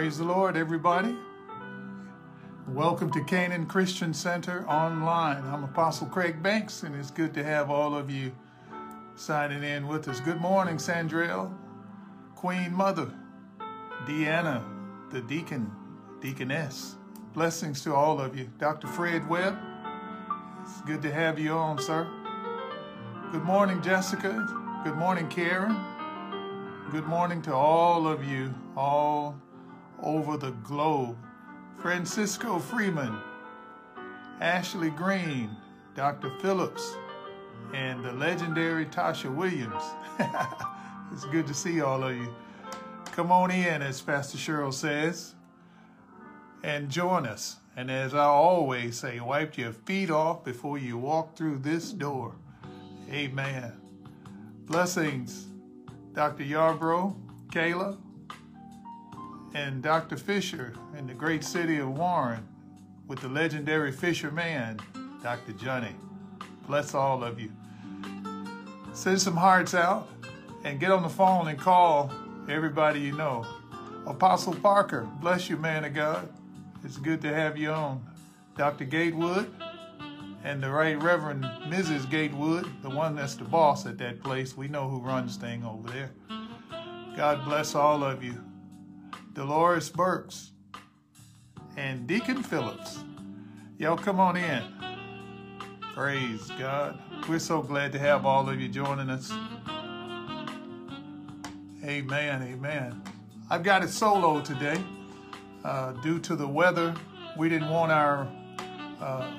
Praise the Lord, everybody. Welcome to Canaan Christian Center online. I'm Apostle Craig Banks, and it's good to have all of you signing in with us. Good morning, Sandrell, Queen Mother, Deanna, the deacon, deaconess. Blessings to all of you. Dr. Fred Webb, it's good to have you on, sir. Good morning, Jessica. Good morning, Karen. Good morning to all of you, all over the globe. Francisco Freeman, Ashley Green, Dr. Phillips, and the legendary Tasha Williams. it's good to see all of you. Come on in, as Pastor Cheryl says, and join us. And as I always say, wipe your feet off before you walk through this door. Amen. Blessings, Dr. Yarbrough, Kayla, and Dr. Fisher in the great city of Warren with the legendary fisherman, Dr. Johnny. Bless all of you. Send some hearts out and get on the phone and call everybody you know. Apostle Parker, bless you, man of God. It's good to have you on. Dr. Gatewood and the Right Reverend Mrs. Gatewood, the one that's the boss at that place. We know who runs thing over there. God bless all of you. Dolores Burks, and Deacon Phillips. Y'all come on in. Praise God. We're so glad to have all of you joining us. Amen, amen. I've got it solo today. Uh, due to the weather, we didn't want our uh,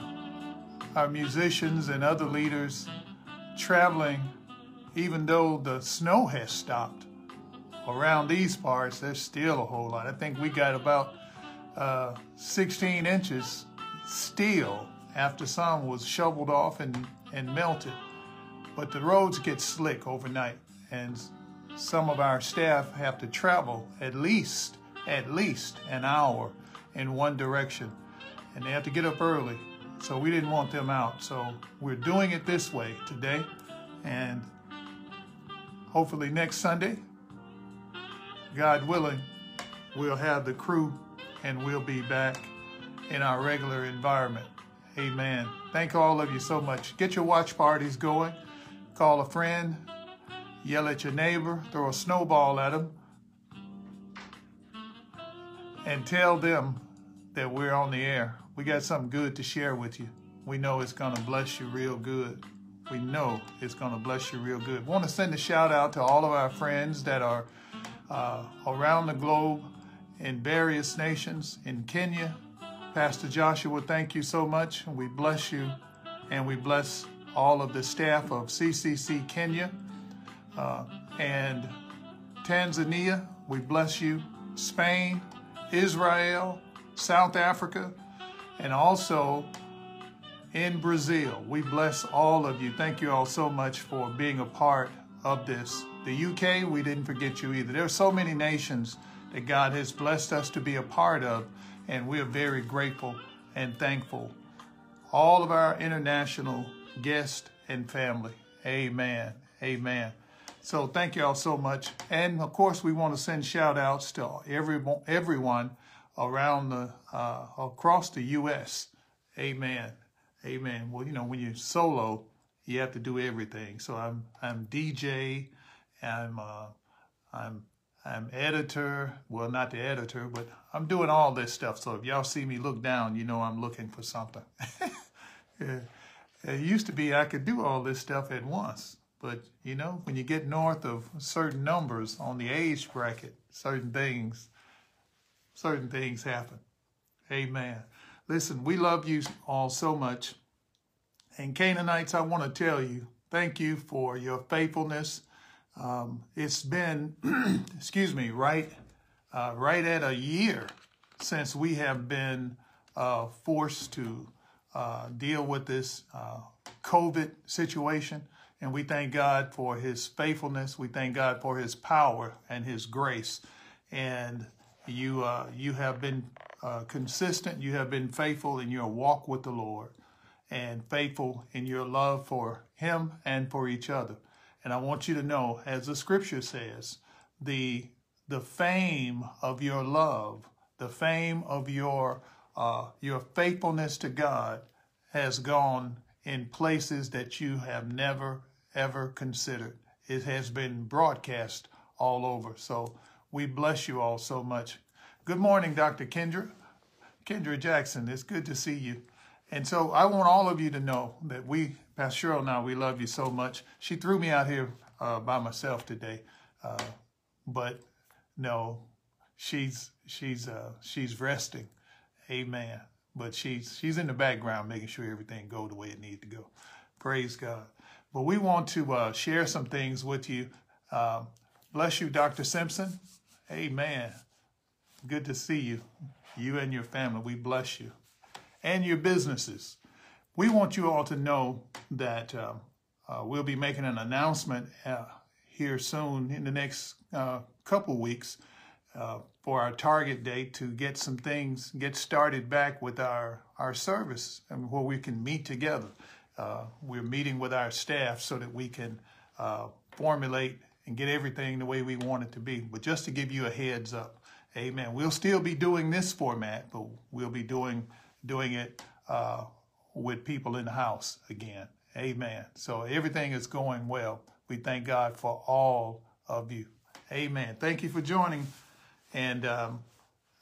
our musicians and other leaders traveling, even though the snow has stopped around these parts, there's still a whole lot. I think we got about uh, 16 inches still after some was shoveled off and, and melted. But the roads get slick overnight, and some of our staff have to travel at least, at least an hour in one direction, and they have to get up early. So we didn't want them out. So we're doing it this way today, and hopefully next Sunday God willing, we'll have the crew and we'll be back in our regular environment. Amen. Thank all of you so much. Get your watch parties going. Call a friend, yell at your neighbor, throw a snowball at them, and tell them that we're on the air. We got something good to share with you. We know it's going to bless you real good. We know it's going to bless you real good. Want to send a shout out to all of our friends that are uh, around the globe in various nations. In Kenya, Pastor Joshua, thank you so much. We bless you and we bless all of the staff of CCC Kenya uh, and Tanzania. We bless you. Spain, Israel, South Africa, and also in Brazil. We bless all of you. Thank you all so much for being a part of this. The UK, we didn't forget you either. There are so many nations that God has blessed us to be a part of, and we are very grateful and thankful. All of our international guests and family. Amen. Amen. So thank you all so much. And of course, we want to send shout outs to everyone, everyone around the, uh, across the U.S. Amen. Amen. Well, you know, when you're solo, you have to do everything. So I'm, I'm DJ, I'm, uh, I'm, I'm editor. Well, not the editor, but I'm doing all this stuff. So if y'all see me look down, you know I'm looking for something. It used to be I could do all this stuff at once. But, you know, when you get north of certain numbers on the age bracket, certain things, certain things happen. Amen. Listen, we love you all so much. And Canaanites, I want to tell you, thank you for your faithfulness. Um, it's been, excuse me, right, uh, right at a year since we have been uh, forced to uh, deal with this uh, COVID situation. And we thank God for his faithfulness. We thank God for his power and his grace. And you, uh, you have been uh, consistent. You have been faithful in your walk with the Lord and faithful in your love for him and for each other. And I want you to know, as the scripture says, the, the fame of your love, the fame of your uh, your faithfulness to God has gone in places that you have never, ever considered. It has been broadcast all over. So we bless you all so much. Good morning, Dr. Kendra. Kendra Jackson, it's good to see you. And so I want all of you to know that we, Pastor Cheryl now, we love you so much. She threw me out here uh, by myself today. Uh, but no, she's, she's, uh, she's resting. Amen. But she's she's in the background making sure everything go the way it needs to go. Praise God. But we want to uh, share some things with you. Uh, bless you, Dr. Simpson. Amen. Good to see you. You and your family. We bless you. And your businesses. We want you all to know that uh, uh we'll be making an announcement uh, here soon in the next uh, couple weeks uh, for our target date to get some things, get started back with our, our service and where we can meet together. Uh, we're meeting with our staff so that we can formulate and get everything the way we want it to be. But just to give you a heads up, amen. We'll still be doing this format, but we'll be doing, doing it uh, with people in the house again. Amen. So everything is going well. We thank God for all of you. Amen. Thank you for joining. And um,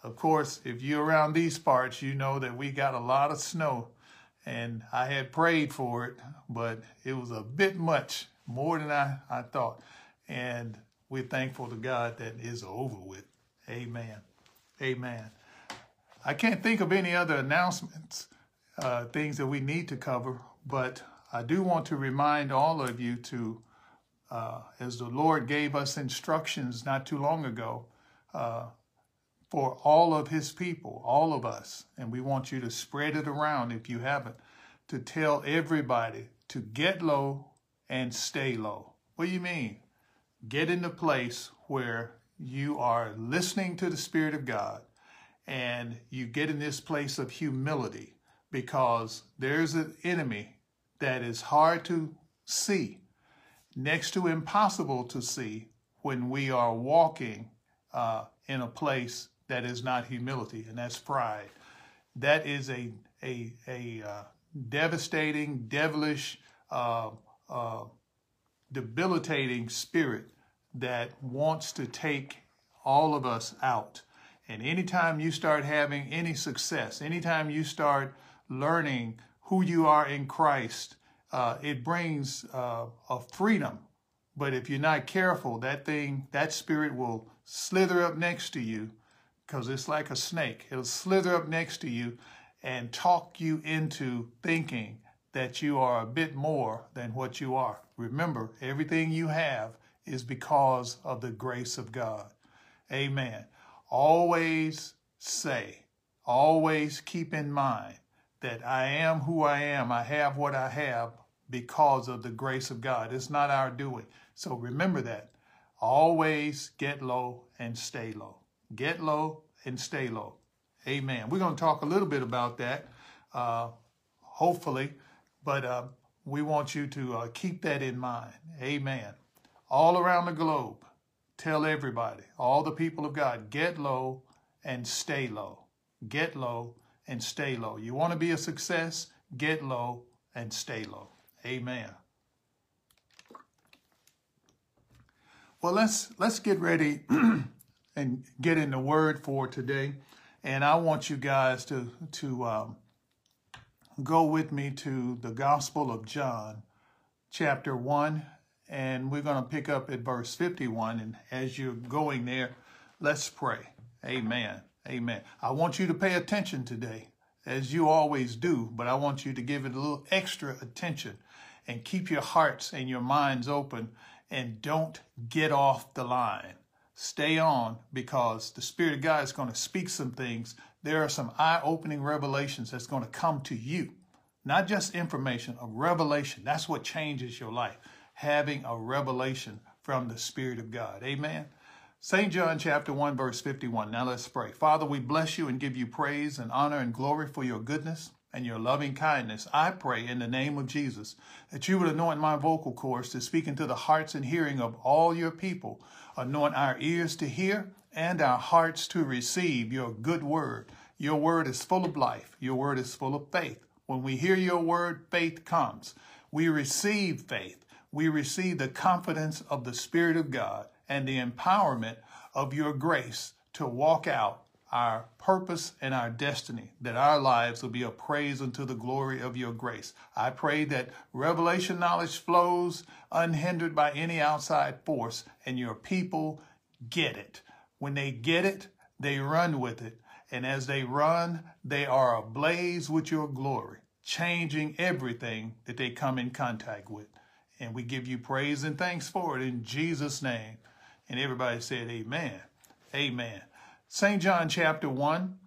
of course, if you're around these parts, you know that we got a lot of snow. And I had prayed for it, but it was a bit much, more than I, I thought. And we're thankful to God that is over with. Amen. Amen. I can't think of any other announcements, uh, things that we need to cover, but I do want to remind all of you to, uh, as the Lord gave us instructions not too long ago, uh, for all of his people, all of us. And we want you to spread it around if you haven't, to tell everybody to get low and stay low. What do you mean? Get in the place where you are listening to the Spirit of God and you get in this place of humility because there's an enemy that is hard to see, next to impossible to see when we are walking uh, in a place that is not humility, and that's pride. That is a a a uh, devastating, devilish, uh, debilitating spirit that wants to take all of us out. And anytime you start having any success, anytime you start learning who you are in Christ, uh, it brings uh, a freedom. But if you're not careful, that thing, that spirit will slither up next to you because it's like a snake. It'll slither up next to you and talk you into thinking that you are a bit more than what you are. Remember, everything you have is because of the grace of God. Amen. Always say, always keep in mind that I am who I am. I have what I have because of the grace of God. It's not our doing. So remember that. Always get low and stay low. Get low and stay low. Amen. We're going to talk a little bit about that, uh, hopefully, but uh, we want you to uh, keep that in mind. Amen. all around the globe. Tell everybody, all the people of God, get low and stay low. Get low and stay low. You want to be a success? Get low and stay low. Amen. Well, let's let's get ready and get in the word for today. And I want you guys to to um, go with me to the Gospel of John, chapter one, and we're going to pick up at verse 51. And as you're going there, let's pray. Amen. Amen. I want you to pay attention today, as you always do, but I want you to give it a little extra attention and keep your hearts and your minds open and don't get off the line. Stay on because the Spirit of God is going to speak some things. There are some eye opening revelations that's going to come to you. Not just information, a revelation. That's what changes your life. Having a revelation from the Spirit of God. Amen. St. John chapter 1, verse 51. Now let's pray. Father, we bless you and give you praise and honor and glory for your goodness and your loving kindness, I pray in the name of Jesus that you would anoint my vocal cords to speak into the hearts and hearing of all your people. Anoint our ears to hear and our hearts to receive your good word. Your word is full of life. Your word is full of faith. When we hear your word, faith comes. We receive faith. We receive the confidence of the Spirit of God and the empowerment of your grace to walk out our purpose and our destiny, that our lives will be a praise unto the glory of your grace. I pray that revelation knowledge flows unhindered by any outside force and your people get it. When they get it, they run with it. And as they run, they are ablaze with your glory, changing everything that they come in contact with. And we give you praise and thanks for it in Jesus' name. And everybody said, Amen. Amen. St. John chapter 1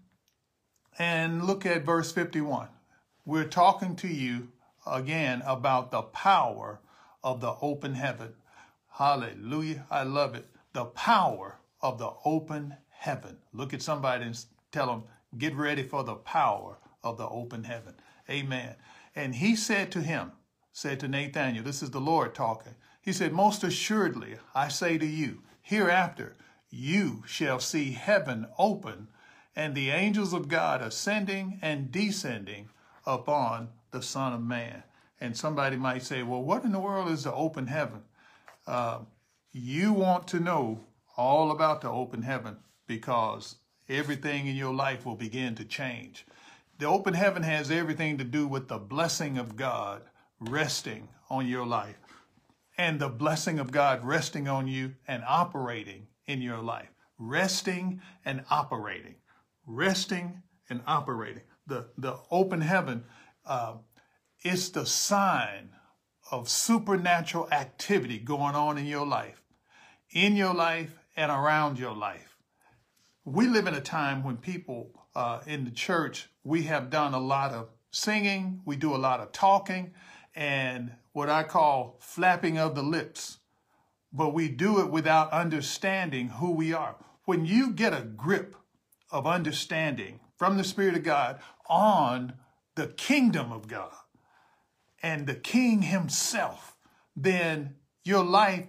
and look at verse 51. We're talking to you again about the power of the open heaven. Hallelujah. I love it. The power of the open heaven. Look at somebody and tell them, get ready for the power of the open heaven. Amen. And he said to him, said to Nathanael, this is the Lord talking. He said, most assuredly, I say to you, hereafter you shall see heaven open and the angels of God ascending and descending upon the Son of Man. And somebody might say, well, what in the world is the open heaven? Uh, you want to know all about the open heaven because everything in your life will begin to change. The open heaven has everything to do with the blessing of God resting on your life and the blessing of God resting on you and operating in your life. Resting and operating. Resting and operating. The, the open heaven uh, is the sign of supernatural activity going on in your life, in your life and around your life. We live in a time when people uh, in the church, we have done a lot of singing, we do a lot of talking, and what I call flapping of the lips but we do it without understanding who we are. When you get a grip of understanding from the Spirit of God on the kingdom of God and the King Himself, then your life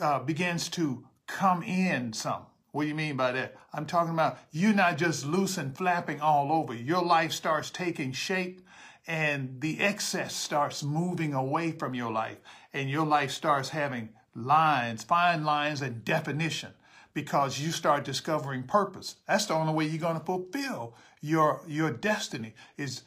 uh, begins to come in some. What do you mean by that? I'm talking about you not just loose and flapping all over. Your life starts taking shape and the excess starts moving away from your life and your life starts having lines, fine lines and definition because you start discovering purpose. That's the only way you're going to fulfill your, your destiny is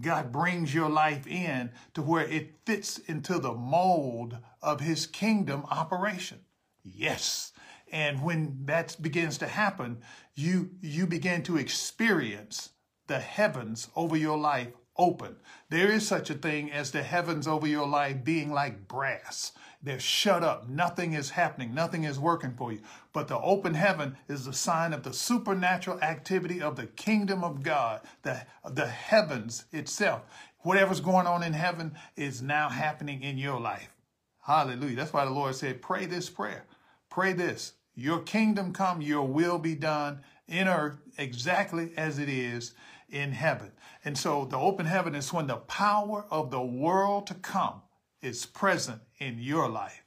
God brings your life in to where it fits into the mold of his kingdom operation. Yes. And when that begins to happen, you, you begin to experience the heavens over your life open. There is such a thing as the heavens over your life being like brass. They're shut up. Nothing is happening. Nothing is working for you. But the open heaven is the sign of the supernatural activity of the kingdom of God, the, the heavens itself. Whatever's going on in heaven is now happening in your life. Hallelujah. That's why the Lord said, pray this prayer. Pray this. Your kingdom come, your will be done in earth exactly as it is in heaven. And so the open heaven is when the power of the world to come is present in your life.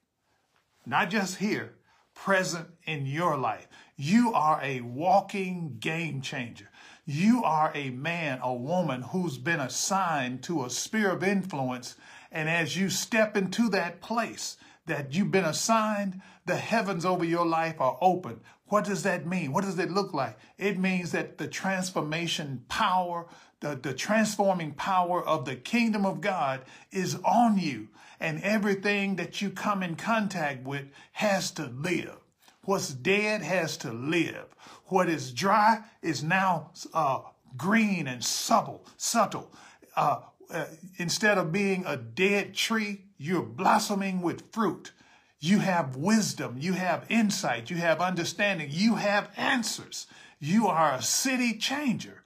not just here, present in your life. You are a walking game changer. You are a man, a woman who's been assigned to a sphere of influence. And as you step into that place that you've been assigned, the heavens over your life are open. What does that mean? What does it look like? It means that the transformation power, the, the transforming power of the kingdom of God is on you. And everything that you come in contact with has to live. What's dead has to live. What is dry is now uh, green and subtle, subtle. Uh, uh, instead of being a dead tree, you're blossoming with fruit. You have wisdom, you have insight, you have understanding, you have answers. You are a city changer.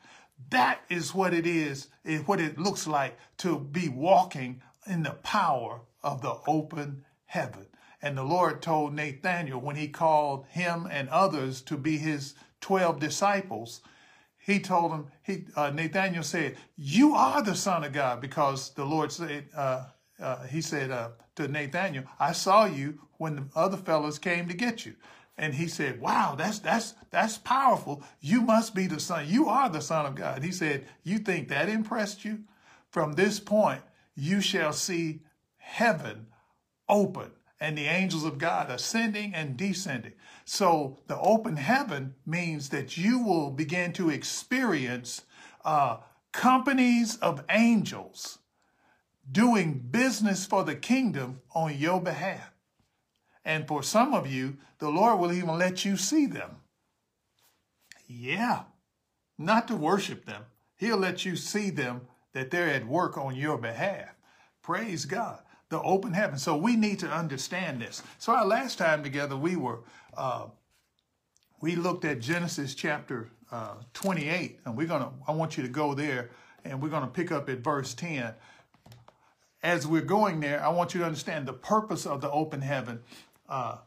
That is what it is, what it looks like to be walking in the power of the open heaven. And the Lord told Nathaniel when he called him and others to be his 12 disciples, he told him, he, uh, Nathaniel said, you are the son of God because the Lord said, uh, uh, he said uh, to Nathaniel, I saw you when the other fellows came to get you. And he said, wow, that's, that's, that's powerful. You must be the son. You are the son of God. He said, you think that impressed you? From this point, you shall see heaven open and the angels of God ascending and descending. So the open heaven means that you will begin to experience uh, companies of angels doing business for the kingdom on your behalf. And for some of you, the Lord will even let you see them. Yeah, not to worship them. He'll let you see them that they're at work on your behalf. Praise God the open heaven. So we need to understand this. So our last time together, we were, uh, we looked at Genesis chapter uh, 28, and we're going to, I want you to go there, and we're going to pick up at verse 10. As we're going there, I want you to understand the purpose of the open heaven uh,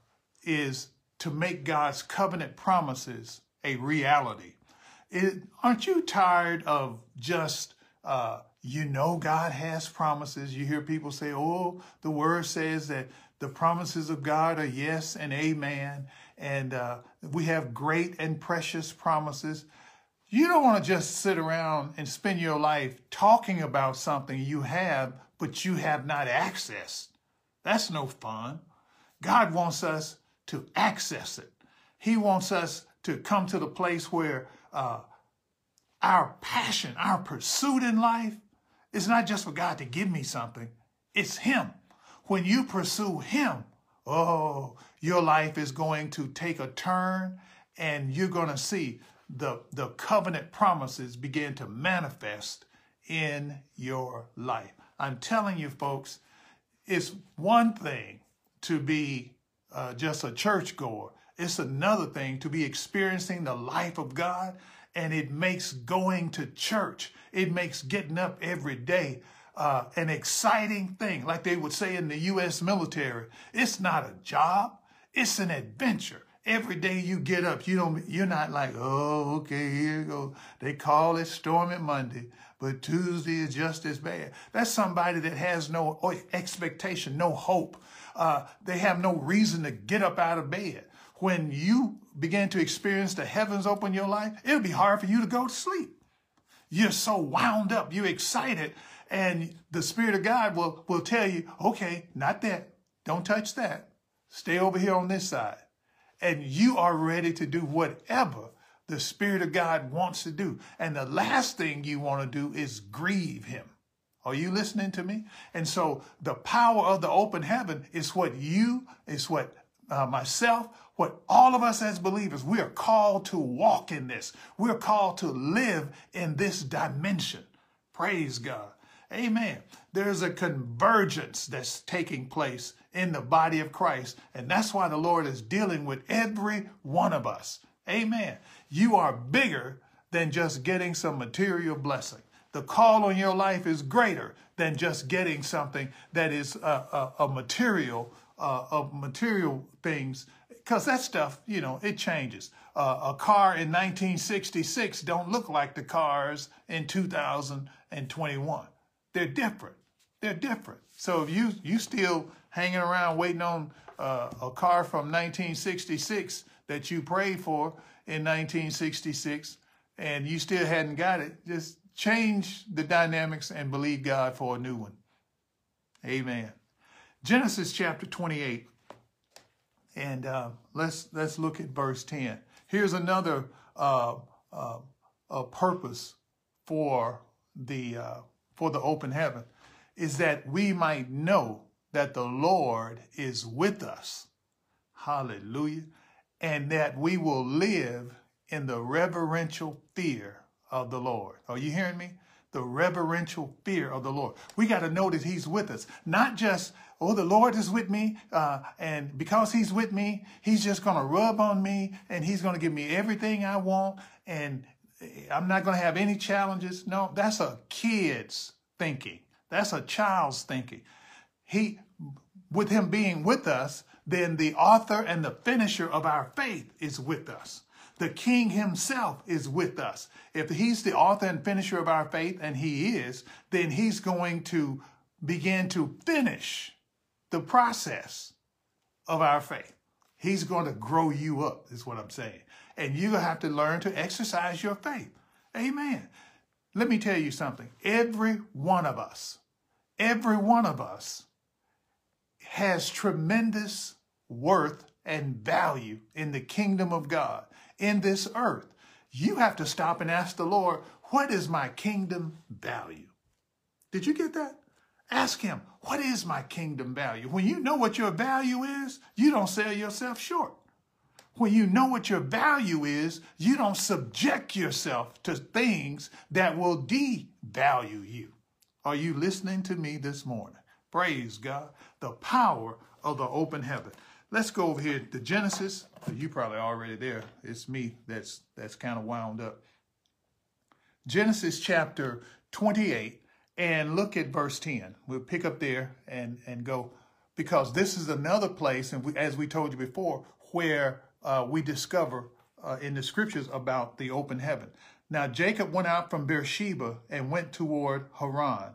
is to make God's covenant promises a reality. It, aren't you tired of just uh, you know God has promises. You hear people say, oh, the word says that the promises of God are yes and amen. And uh, we have great and precious promises. You don't want to just sit around and spend your life talking about something you have, but you have not accessed. That's no fun. God wants us to access it. He wants us to come to the place where uh, our passion, our pursuit in life is not just for God to give me something, it's Him. When you pursue Him, oh, your life is going to take a turn and you're going to see the, the covenant promises begin to manifest in your life. I'm telling you, folks, it's one thing to be uh, just a churchgoer. It's another thing to be experiencing the life of God and it makes going to church, it makes getting up every day uh, an exciting thing. Like they would say in the U.S. military, it's not a job, it's an adventure. Every day you get up, you don't, you're not like, oh, okay, here you go. They call it Stormy Monday, but Tuesday is just as bad. That's somebody that has no expectation, no hope. Uh, they have no reason to get up out of bed when you begin to experience the heavens open your life, it'll be hard for you to go to sleep. You're so wound up, you're excited, and the Spirit of God will, will tell you, okay, not that. Don't touch that. Stay over here on this side. And you are ready to do whatever the Spirit of God wants to do. And the last thing you want to do is grieve Him. Are you listening to me? And so the power of the open heaven is what you, is what uh, myself, what all of us as believers, we are called to walk in this. We're called to live in this dimension. Praise God. Amen. There's a convergence that's taking place in the body of Christ. And that's why the Lord is dealing with every one of us. Amen. You are bigger than just getting some material blessing. The call on your life is greater than just getting something that is a, a, a material, uh, of material things because that stuff, you know, it changes. Uh, a car in 1966 don't look like the cars in 2021. They're different. They're different. So if you you still hanging around waiting on uh, a car from 1966 that you prayed for in 1966 and you still hadn't got it, just change the dynamics and believe God for a new one. Amen. Genesis chapter 28. And uh, let's let's look at verse 10. Here's another uh, uh, purpose for the uh, for the open heaven, is that we might know that the Lord is with us. Hallelujah. And that we will live in the reverential fear of the Lord. Are you hearing me? The reverential fear of the Lord. We got to know that He's with us, not just, oh, the Lord is with me, uh, and because He's with me, He's just going to rub on me and He's going to give me everything I want, and I'm not going to have any challenges. No, that's a kid's thinking. That's a child's thinking. He, with Him being with us, then the author and the finisher of our faith is with us. The King himself is with us. If he's the author and finisher of our faith, and he is, then he's going to begin to finish the process of our faith. He's going to grow you up, is what I'm saying. And you have to learn to exercise your faith. Amen. Let me tell you something. Every one of us, every one of us has tremendous worth and value in the kingdom of God in this earth. You have to stop and ask the Lord, what is my kingdom value? Did you get that? Ask him, what is my kingdom value? When you know what your value is, you don't sell yourself short. When you know what your value is, you don't subject yourself to things that will devalue you. Are you listening to me this morning? Praise God. The power of the open heaven. Let's go over here to Genesis. You probably already there. It's me that's that's kind of wound up. Genesis chapter 28 and look at verse 10. We'll pick up there and and go because this is another place, and we, as we told you before, where uh, we discover uh, in the scriptures about the open heaven. Now Jacob went out from Beersheba and went toward Haran,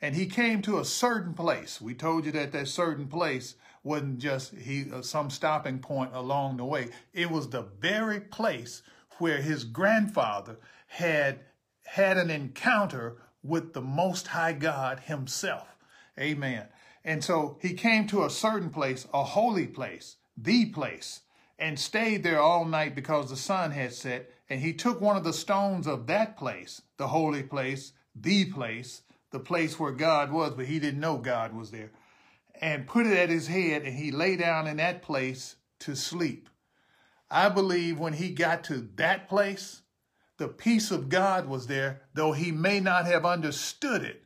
and he came to a certain place. We told you that that certain place wasn't just he uh, some stopping point along the way. It was the very place where his grandfather had had an encounter with the Most High God himself. Amen. And so he came to a certain place, a holy place, the place, and stayed there all night because the sun had set. And he took one of the stones of that place, the holy place, the place, the place where God was, but he didn't know God was there and put it at his head, and he lay down in that place to sleep. I believe when he got to that place, the peace of God was there, though he may not have understood it.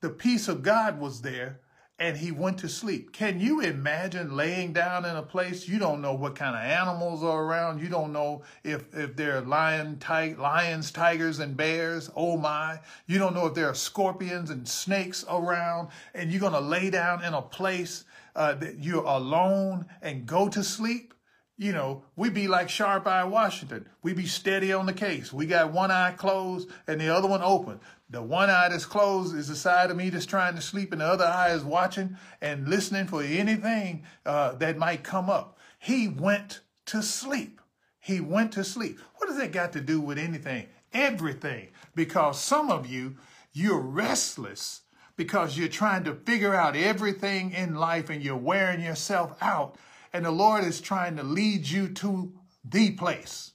The peace of God was there, and he went to sleep. Can you imagine laying down in a place you don't know what kind of animals are around? You don't know if if there are lion, tigers, lions, tigers, and bears. Oh my! You don't know if there are scorpions and snakes around, and you're gonna lay down in a place uh, that you're alone and go to sleep. You know, we be like Sharp Eye Washington. We be steady on the case. We got one eye closed and the other one open. The one eye that's closed is the side of me that's trying to sleep, and the other eye is watching and listening for anything uh, that might come up. He went to sleep. He went to sleep. What does that got to do with anything? Everything. Because some of you, you're restless because you're trying to figure out everything in life and you're wearing yourself out. And the Lord is trying to lead you to the place,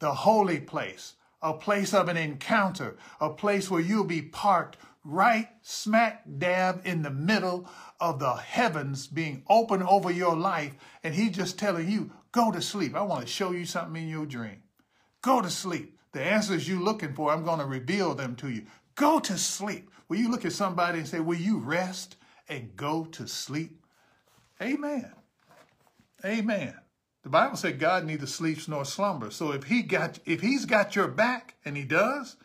the holy place, a place of an encounter, a place where you'll be parked right smack dab in the middle of the heavens being open over your life. And he's just telling you, go to sleep. I want to show you something in your dream. Go to sleep. The answers you're looking for, I'm going to reveal them to you. Go to sleep. Will you look at somebody and say, will you rest and go to sleep? Amen. Amen. The Bible said God neither sleeps nor slumbers. So if he got if he's got your back, and he does,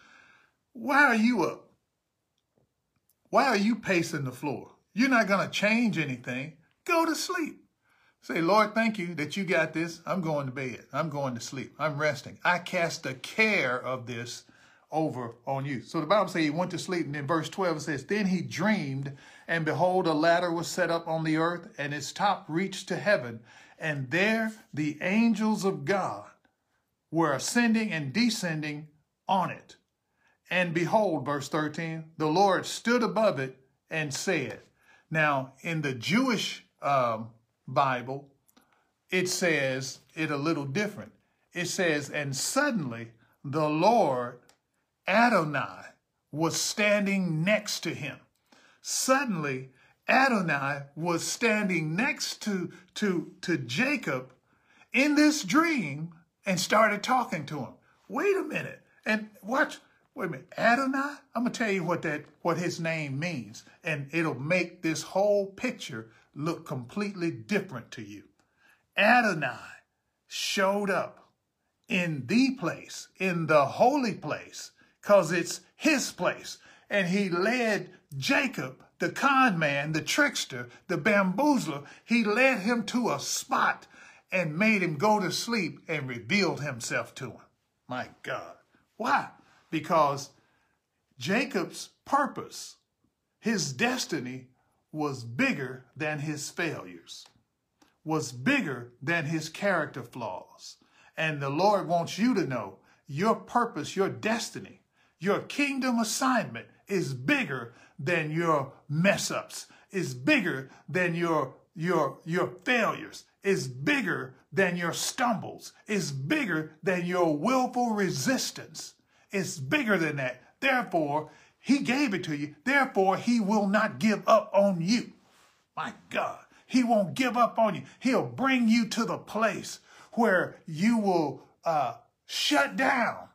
why are you up? Why are you pacing the floor? You're not going to change anything. Go to sleep. Say, Lord, thank you that you got this. I'm going to bed. I'm going to sleep. I'm resting. I cast the care of this over on you. So the Bible says he went to sleep, and in verse 12 it says, Then he dreamed, and behold, a ladder was set up on the earth, and its top reached to heaven, and there the angels of God were ascending and descending on it. And behold, verse 13, the Lord stood above it and said, Now, in the Jewish um, Bible, it says it a little different. It says, And suddenly the Lord Adonai was standing next to him. Suddenly, Adonai was standing next to, to, to Jacob in this dream and started talking to him. Wait a minute. And watch, wait a minute. Adonai, I'm gonna tell you what that what his name means, and it'll make this whole picture look completely different to you. Adonai showed up in the place, in the holy place, because it's his place. And he led Jacob, the con man, the trickster, the bamboozler, he led him to a spot and made him go to sleep and revealed himself to him. My God. Why? Because Jacob's purpose, his destiny, was bigger than his failures, was bigger than his character flaws. And the Lord wants you to know your purpose, your destiny, your kingdom assignment is bigger than your mess ups, is bigger than your, your, your failures, is bigger than your stumbles, is bigger than your willful resistance. It's bigger than that. Therefore, he gave it to you. Therefore, he will not give up on you. My God, he won't give up on you. He'll bring you to the place where you will uh, shut down.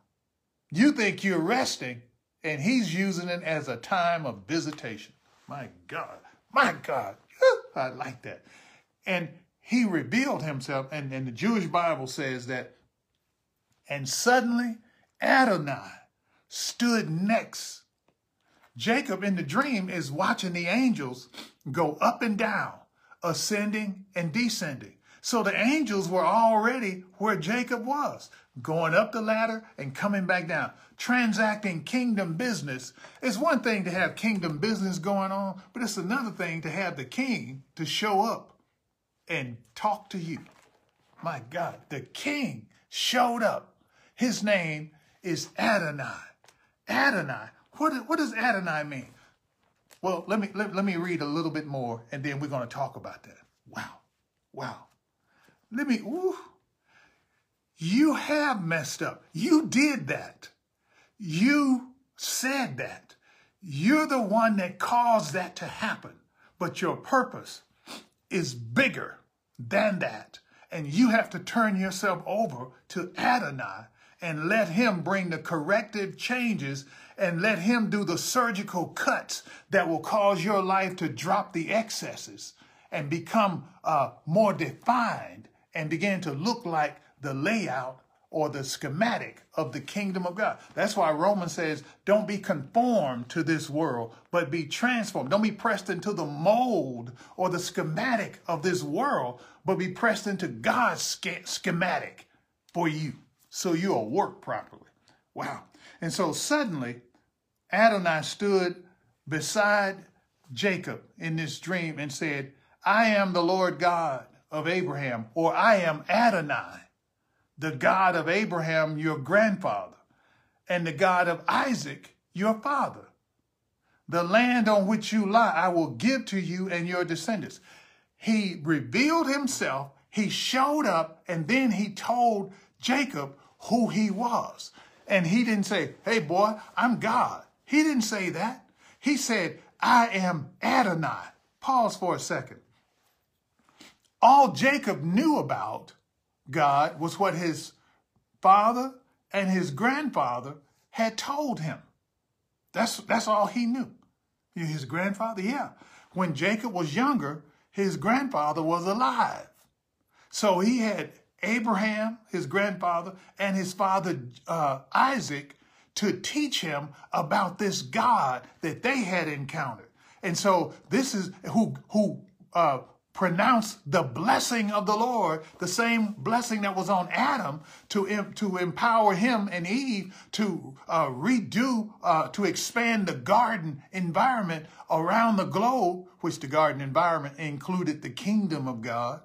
You think you're resting, and he's using it as a time of visitation. My God, my God, I like that. And he revealed himself, and, and the Jewish Bible says that, and suddenly Adonai stood next. Jacob in the dream is watching the angels go up and down, ascending and descending. So the angels were already where Jacob was, going up the ladder and coming back down. Transacting kingdom business. It's one thing to have kingdom business going on, but it's another thing to have the king to show up and talk to you. My God, the king showed up. His name is Adonai. Adonai. What, what does Adonai mean? Well, let me, let, let me read a little bit more and then we're going to talk about that. Wow. Wow. Let me, ooh. You have messed up. You did that. You said that. You're the one that caused that to happen. But your purpose is bigger than that. And you have to turn yourself over to Adonai and let him bring the corrective changes and let him do the surgical cuts that will cause your life to drop the excesses and become uh, more defined and began to look like the layout or the schematic of the kingdom of God. That's why Romans says, don't be conformed to this world, but be transformed. Don't be pressed into the mold or the schematic of this world, but be pressed into God's schematic for you so you'll work properly. Wow. And so suddenly, Adonai stood beside Jacob in this dream and said, I am the Lord God of Abraham, or I am Adonai, the God of Abraham, your grandfather, and the God of Isaac, your father. The land on which you lie, I will give to you and your descendants. He revealed himself, he showed up, and then he told Jacob who he was. And he didn't say, hey boy, I'm God. He didn't say that. He said, I am Adonai. Pause for a second. All Jacob knew about God was what his father and his grandfather had told him. That's, that's all he knew. His grandfather, yeah. When Jacob was younger, his grandfather was alive. So he had Abraham, his grandfather, and his father uh, Isaac to teach him about this God that they had encountered. And so this is who who uh, pronounce the blessing of the Lord, the same blessing that was on Adam to, to empower him and Eve to uh, redo, uh, to expand the garden environment around the globe, which the garden environment included the kingdom of God.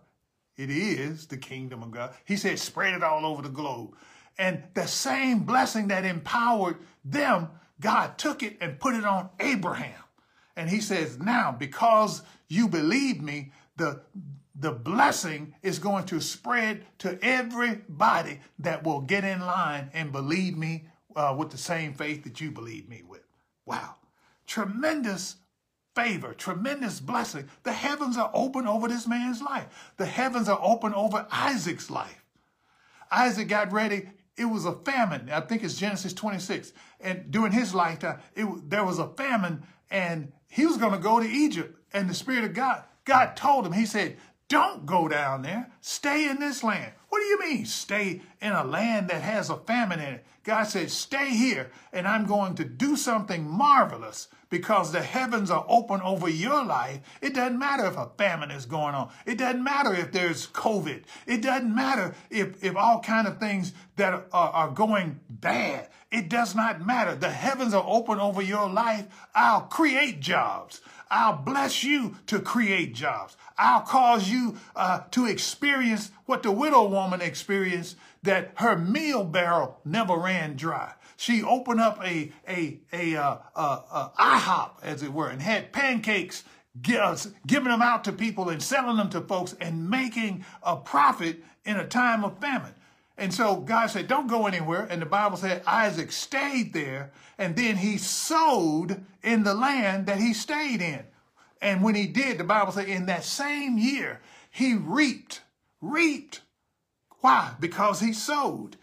It is the kingdom of God. He said, spread it all over the globe. And the same blessing that empowered them, God took it and put it on Abraham. And he says, now, because you believe me, the, the blessing is going to spread to everybody that will get in line and believe me uh, with the same faith that you believe me with. Wow. Tremendous favor, tremendous blessing. The heavens are open over this man's life. The heavens are open over Isaac's life. Isaac got ready. It was a famine. I think it's Genesis 26. And during his lifetime, it, there was a famine and he was going to go to Egypt. And the Spirit of God God told him, he said, don't go down there. Stay in this land. What do you mean, stay in a land that has a famine in it? God said, stay here, and I'm going to do something marvelous because the heavens are open over your life. It doesn't matter if a famine is going on. It doesn't matter if there's COVID. It doesn't matter if, if all kind of things that are, are going bad. It does not matter. The heavens are open over your life. I'll create jobs. I'll bless you to create jobs. I'll cause you uh, to experience what the widow woman experienced, that her meal barrel never ran dry. She opened up a, a, a, uh, uh, uh IHOP, as it were, and had pancakes, giving them out to people and selling them to folks and making a profit in a time of famine. And so God said, don't go anywhere. And the Bible said Isaac stayed there and then he sowed in the land that he stayed in. And when he did, the Bible said in that same year, he reaped, reaped. Why? Because he sowed.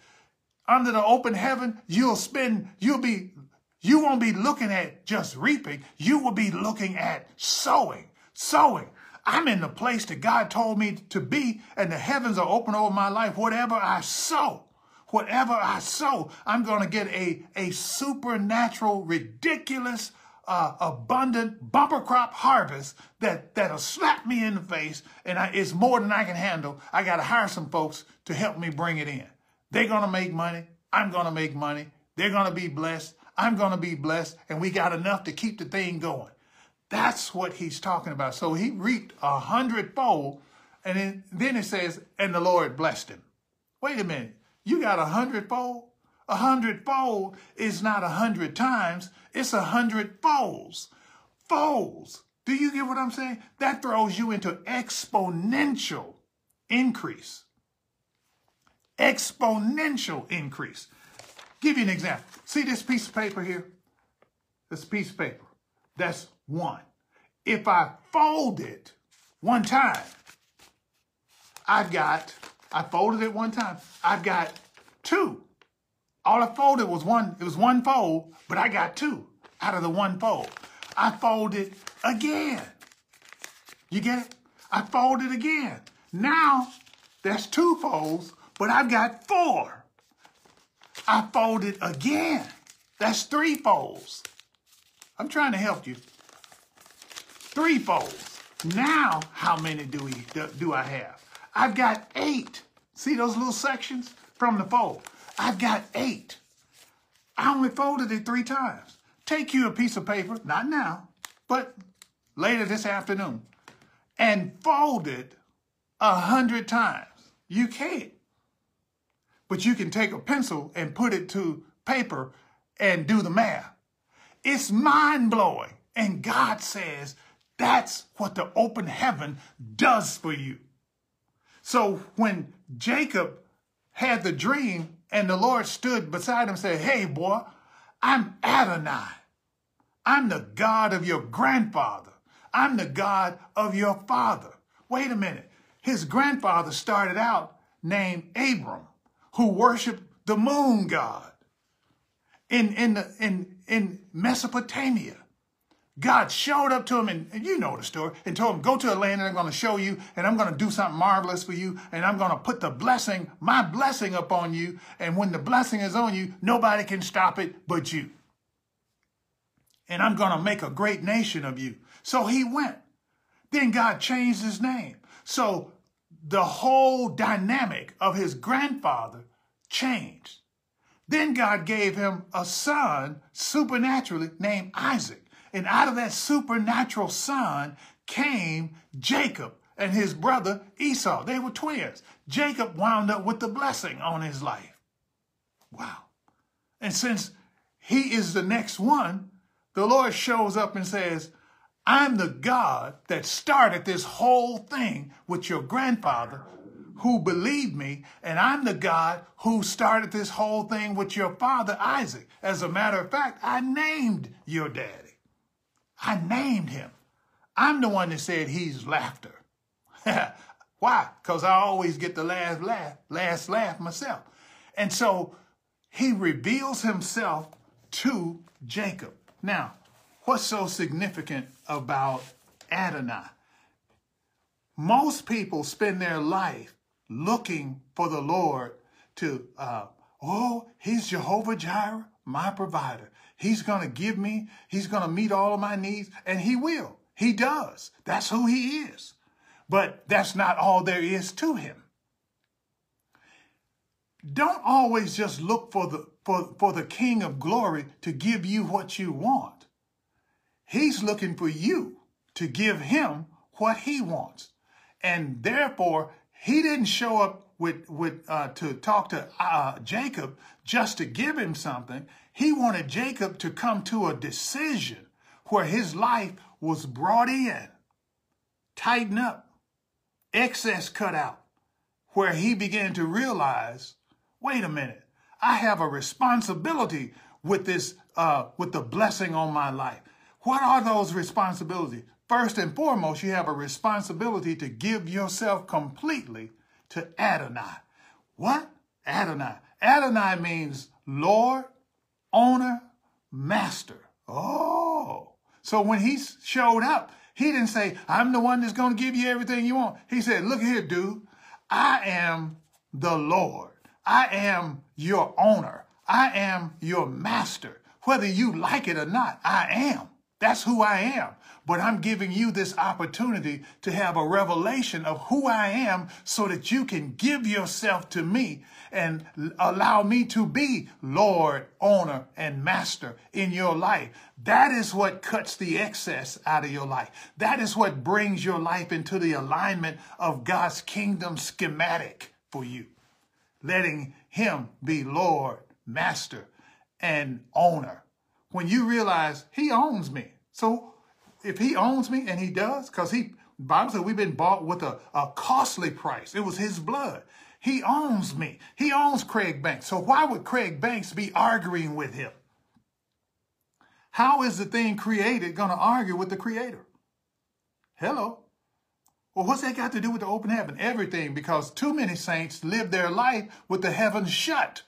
Under the open heaven, you'll spend, you'll be, you won't be looking at just reaping. You will be looking at sowing, sowing. I'm in the place that God told me to be, and the heavens are open over my life. Whatever I sow, whatever I sow, I'm going to get a, a supernatural, ridiculous, uh, abundant bumper crop harvest that, that'll slap me in the face, and I, it's more than I can handle. I got to hire some folks to help me bring it in. They're going to make money. I'm going to make money. They're going to be blessed. I'm going to be blessed, and we got enough to keep the thing going. That's what he's talking about. So he reaped a hundredfold, and then, then it says, and the Lord blessed him. Wait a minute. You got a hundredfold? A hundredfold is not a hundred times, it's a hundred folds. Folds. Do you get what I'm saying? That throws you into exponential increase. Exponential increase. Give you an example. See this piece of paper here? This piece of paper. That's one. If I fold it one time, I've got, I folded it one time, I've got two. All I folded was one, it was one fold, but I got two out of the one fold. I folded again. You get it? I folded again. Now, that's two folds, but I've got four. I folded again. That's three folds. I'm trying to help you three folds. Now, how many do, we, do, I have? I've got eight. See those little sections from the fold? I've got eight. I only folded it three times. Take you a piece of paper, not now, but later this afternoon, and fold it a hundred times. You can't. But you can take a pencil and put it to paper and do the math. It's mind blowing. And God says, that's what the open heaven does for you. So when Jacob had the dream and the Lord stood beside him and said, Hey, boy, I'm Adonai. I'm the God of your grandfather. I'm the God of your father. Wait a minute. His grandfather started out named Abram, who worshiped the moon god in, in, in, in Mesopotamia. God showed up to him, and, and, you know the story, and told him, Go to a land and I'm going to show you, and I'm going to do something marvelous for you, and I'm going to put the blessing, my blessing upon you. And when the blessing is on you, nobody can stop it but you. And I'm going to make a great nation of you. So he went. Then God changed his name. So the whole dynamic of his grandfather changed. Then God gave him a son supernaturally named Isaac. And out of that supernatural son came Jacob and his brother Esau. They were twins. Jacob wound up with the blessing on his life. Wow. And since he is the next one, the Lord shows up and says, I'm the God that started this whole thing with your grandfather who believed me, and I'm the God who started this whole thing with your father, Isaac. As a matter of fact, I named your daddy. I named him. I'm the one that said he's laughter. Why? Because I always get the last laugh, last laugh myself. And so he reveals himself to Jacob. Now, what's so significant about Adonai? Most people spend their life looking for the Lord to, uh, oh, he's Jehovah Jireh, my provider. He's going to give me, he's going to meet all of my needs, and he will. He does. That's who he is. But that's not all there is to him. Don't always just look for the, for, for the King of glory to give you what you want. He's looking for you to give him what he wants. And therefore, he didn't show up with, with uh, to talk to uh, Jacob just to give him something. He wanted Jacob to come to a decision where his life was brought in, tighten up, excess cut out, where he began to realize, wait a minute, I have a responsibility with this, uh, with the blessing on my life. What are those responsibilities? First and foremost, you have a responsibility to give yourself completely to Adonai. What? Adonai. Adonai means Lord, owner, master. Oh. So when he showed up, he didn't say, I'm the one that's going to give you everything you want. He said, look here, dude. I am the Lord. I am your owner. I am your master. Whether you like it or not, I am. That's who I am. But I'm giving you this opportunity to have a revelation of who I am so that you can give yourself to me and allow me to be Lord, owner, and master in your life. That is what cuts the excess out of your life. That is what brings your life into the alignment of God's kingdom schematic for you. Letting him be Lord, master, and owner. When you realize he owns me. So if he owns me, and he does, because he, Bible said we've been bought with a, a costly price. It was his blood. He owns me. He owns Craig Banks. So why would Craig Banks be arguing with him? How is the thing created going to argue with the creator? Hello. Well, what's that got to do with the open heaven? Everything, because too many saints live their life with the heavens shut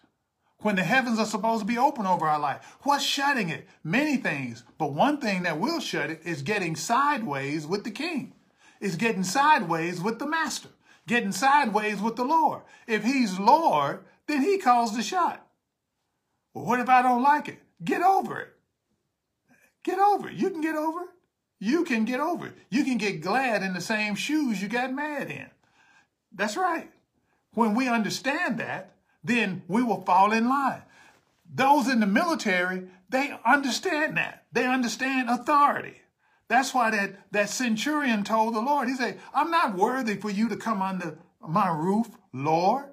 when the heavens are supposed to be open over our life. What's shutting it? Many things. But one thing that will shut it is getting sideways with the king. Is getting sideways with the master. Getting sideways with the Lord. If he's Lord, then he calls the shot. Well, what if I don't like it? Get over it. Get over it. You can get over it. You can get over it. You can get glad in the same shoes you got mad in. That's right. When we understand that, then we will fall in line. Those in the military, they understand that. They understand authority. That's why that, that centurion told the Lord, he said, I'm not worthy for you to come under my roof, Lord.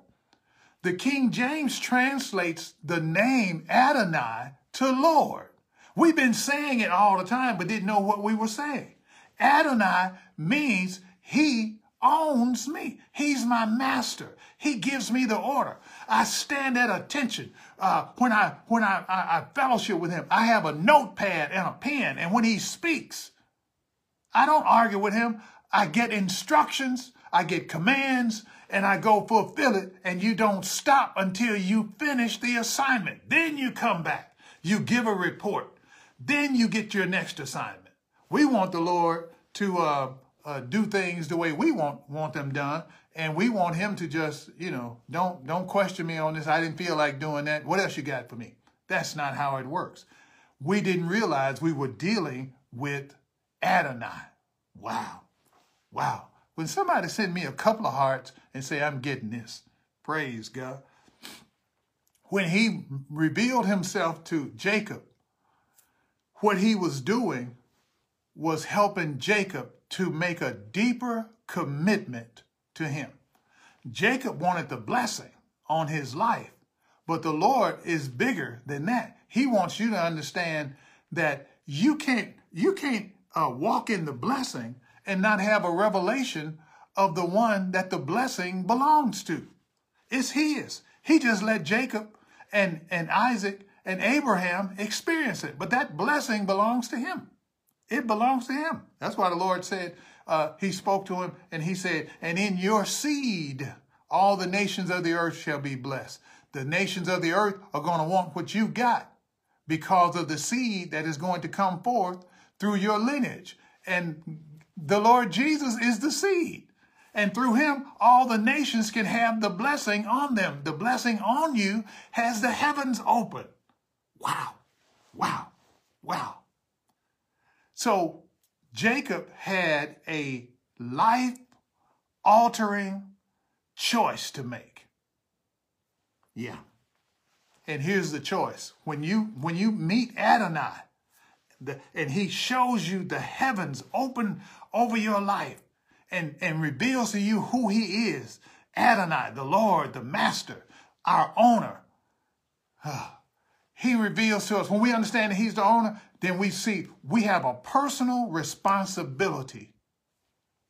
The King James translates the name Adonai to Lord. We've been saying it all the time, but didn't know what we were saying. Adonai means he owns me. My master. He gives me the order. I stand at attention uh, when I when I, I, I fellowship with him. I have a notepad and a pen, and when he speaks, I don't argue with him. I get instructions, I get commands, and I go fulfill it. And you don't stop until you finish the assignment. Then you come back. You give a report. Then you get your next assignment. We want the Lord to uh, uh, do things the way we want want them done, and we want him to just, you know, don't don't question me on this. I didn't feel like doing that. What else you got for me? That's not how it works. We didn't realize we were dealing with Adonai. Wow. Wow. When somebody send me a couple of hearts and say, I'm getting this, praise God. When he revealed himself to Jacob, what he was doing was helping Jacob to make a deeper commitment to him. Jacob wanted the blessing on his life, but the Lord is bigger than that. He wants you to understand that you can't you can't uh, walk in the blessing and not have a revelation of the one that the blessing belongs to. It's his. He just let Jacob and, and Isaac and Abraham experience it. But that blessing belongs to him. It belongs to him. That's why the Lord said, uh, he spoke to him and he said, and in your seed, all the nations of the earth shall be blessed. The nations of the earth are going to want what you got because of the seed that is going to come forth through your lineage. And the Lord Jesus is the seed. And through him, all the nations can have the blessing on them. The blessing on you has the heavens open. Wow, wow, wow. So Jacob had a life altering choice to make. Yeah. And here's the choice. When you when you meet Adonai, the, and he shows you the heavens open over your life and, and reveals to you who he is, Adonai, the Lord, the Master, our owner. He reveals to us, when we understand that he's the owner, then we see we have a personal responsibility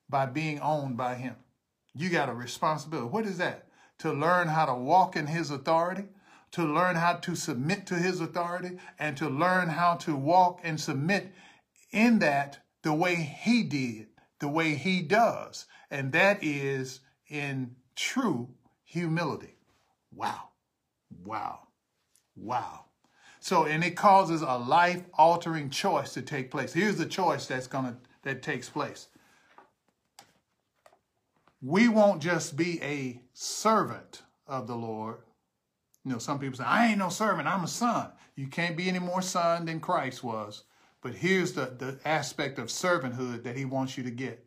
by being owned by him. You got a responsibility. What is that? To learn how to walk in his authority, to learn how to submit to his authority, and to learn how to walk and submit in that the way he did, the way he does. And that is in true humility. Wow. Wow. Wow. So, and it causes a life altering choice to take place. Here's the choice that's going to, that takes place. We won't just be a servant of the Lord. You know, some people say, I ain't no servant, I'm a son. You can't be any more son than Christ was. But here's the, the aspect of servanthood that he wants you to get.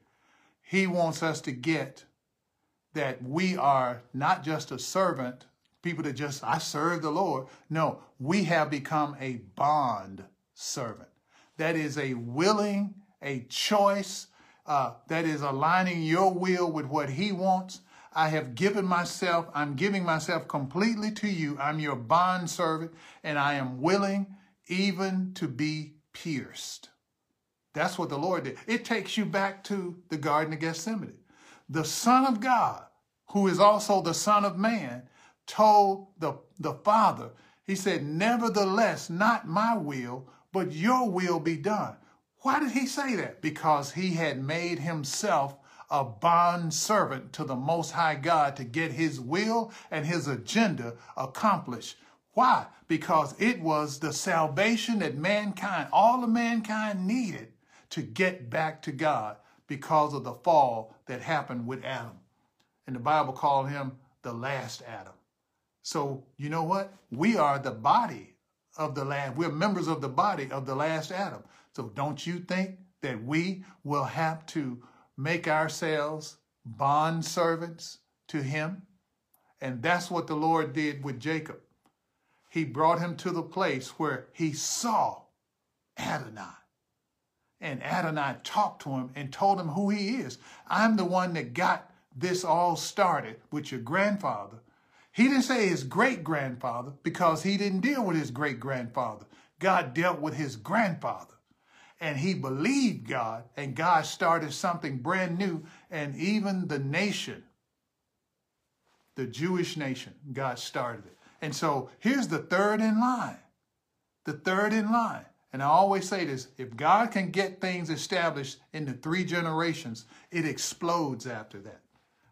He wants us to get that we are not just a servant people that just, I serve the Lord. No, we have become a bond servant. That is a willing, a choice, uh, that is aligning your will with what he wants. I have given myself, I'm giving myself completely to you. I'm your bond servant, and I am willing even to be pierced. That's what the Lord did. It takes you back to the Garden of Gethsemane. The Son of God, who is also the Son of Man, told the, the Father, he said, Nevertheless, not my will, but your will be done. Why did he say that? Because he had made himself a bond servant to the Most High God to get his will and his agenda accomplished. Why? Because it was the salvation that mankind, all of mankind needed to get back to God because of the fall that happened with Adam. And the Bible called him the last Adam. So you know what? We are the body of the last. We're members of the body of the last Adam. So don't you think that we will have to make ourselves bond servants to him? And that's what the Lord did with Jacob. He brought him to the place where he saw Adonai. And Adonai talked to him and told him who he is. I'm the one that got this all started with your grandfather he didn't say his great grandfather because he didn't deal with his great grandfather. God dealt with his grandfather. And he believed God, and God started something brand new. And even the nation, the Jewish nation, God started it. And so here's the third in line. The third in line. And I always say this if God can get things established in the three generations, it explodes after that.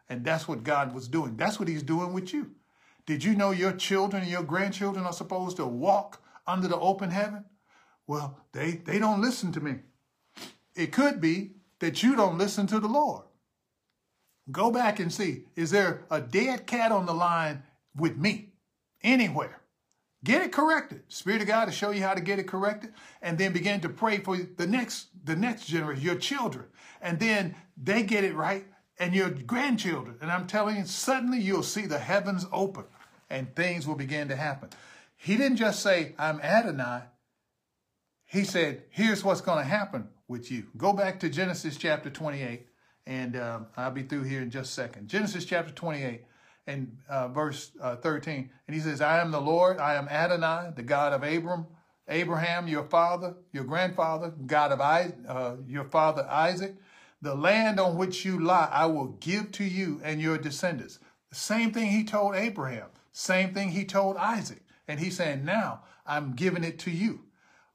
And that's what God was doing. That's what He's doing with you. Did you know your children and your grandchildren are supposed to walk under the open heaven? Well, they, they don't listen to me. It could be that you don't listen to the Lord. Go back and see, is there a dead cat on the line with me anywhere? Get it corrected. Spirit of God to show you how to get it corrected. And then begin to pray for the next, the next generation, your children. And then they get it right and your grandchildren. And I'm telling you, suddenly you'll see the heavens open and things will begin to happen. He didn't just say, I'm Adonai. He said, here's what's going to happen with you. Go back to Genesis chapter 28, and uh, I'll be through here in just a second. Genesis chapter 28 and uh, verse uh, 13. And he says, I am the Lord, I am Adonai, the God of Abram, Abraham, your father, your grandfather, God of I, uh, your father Isaac. The land on which you lie, I will give to you and your descendants. The same thing he told Abraham, same thing he told Isaac. And he's saying, now I'm giving it to you.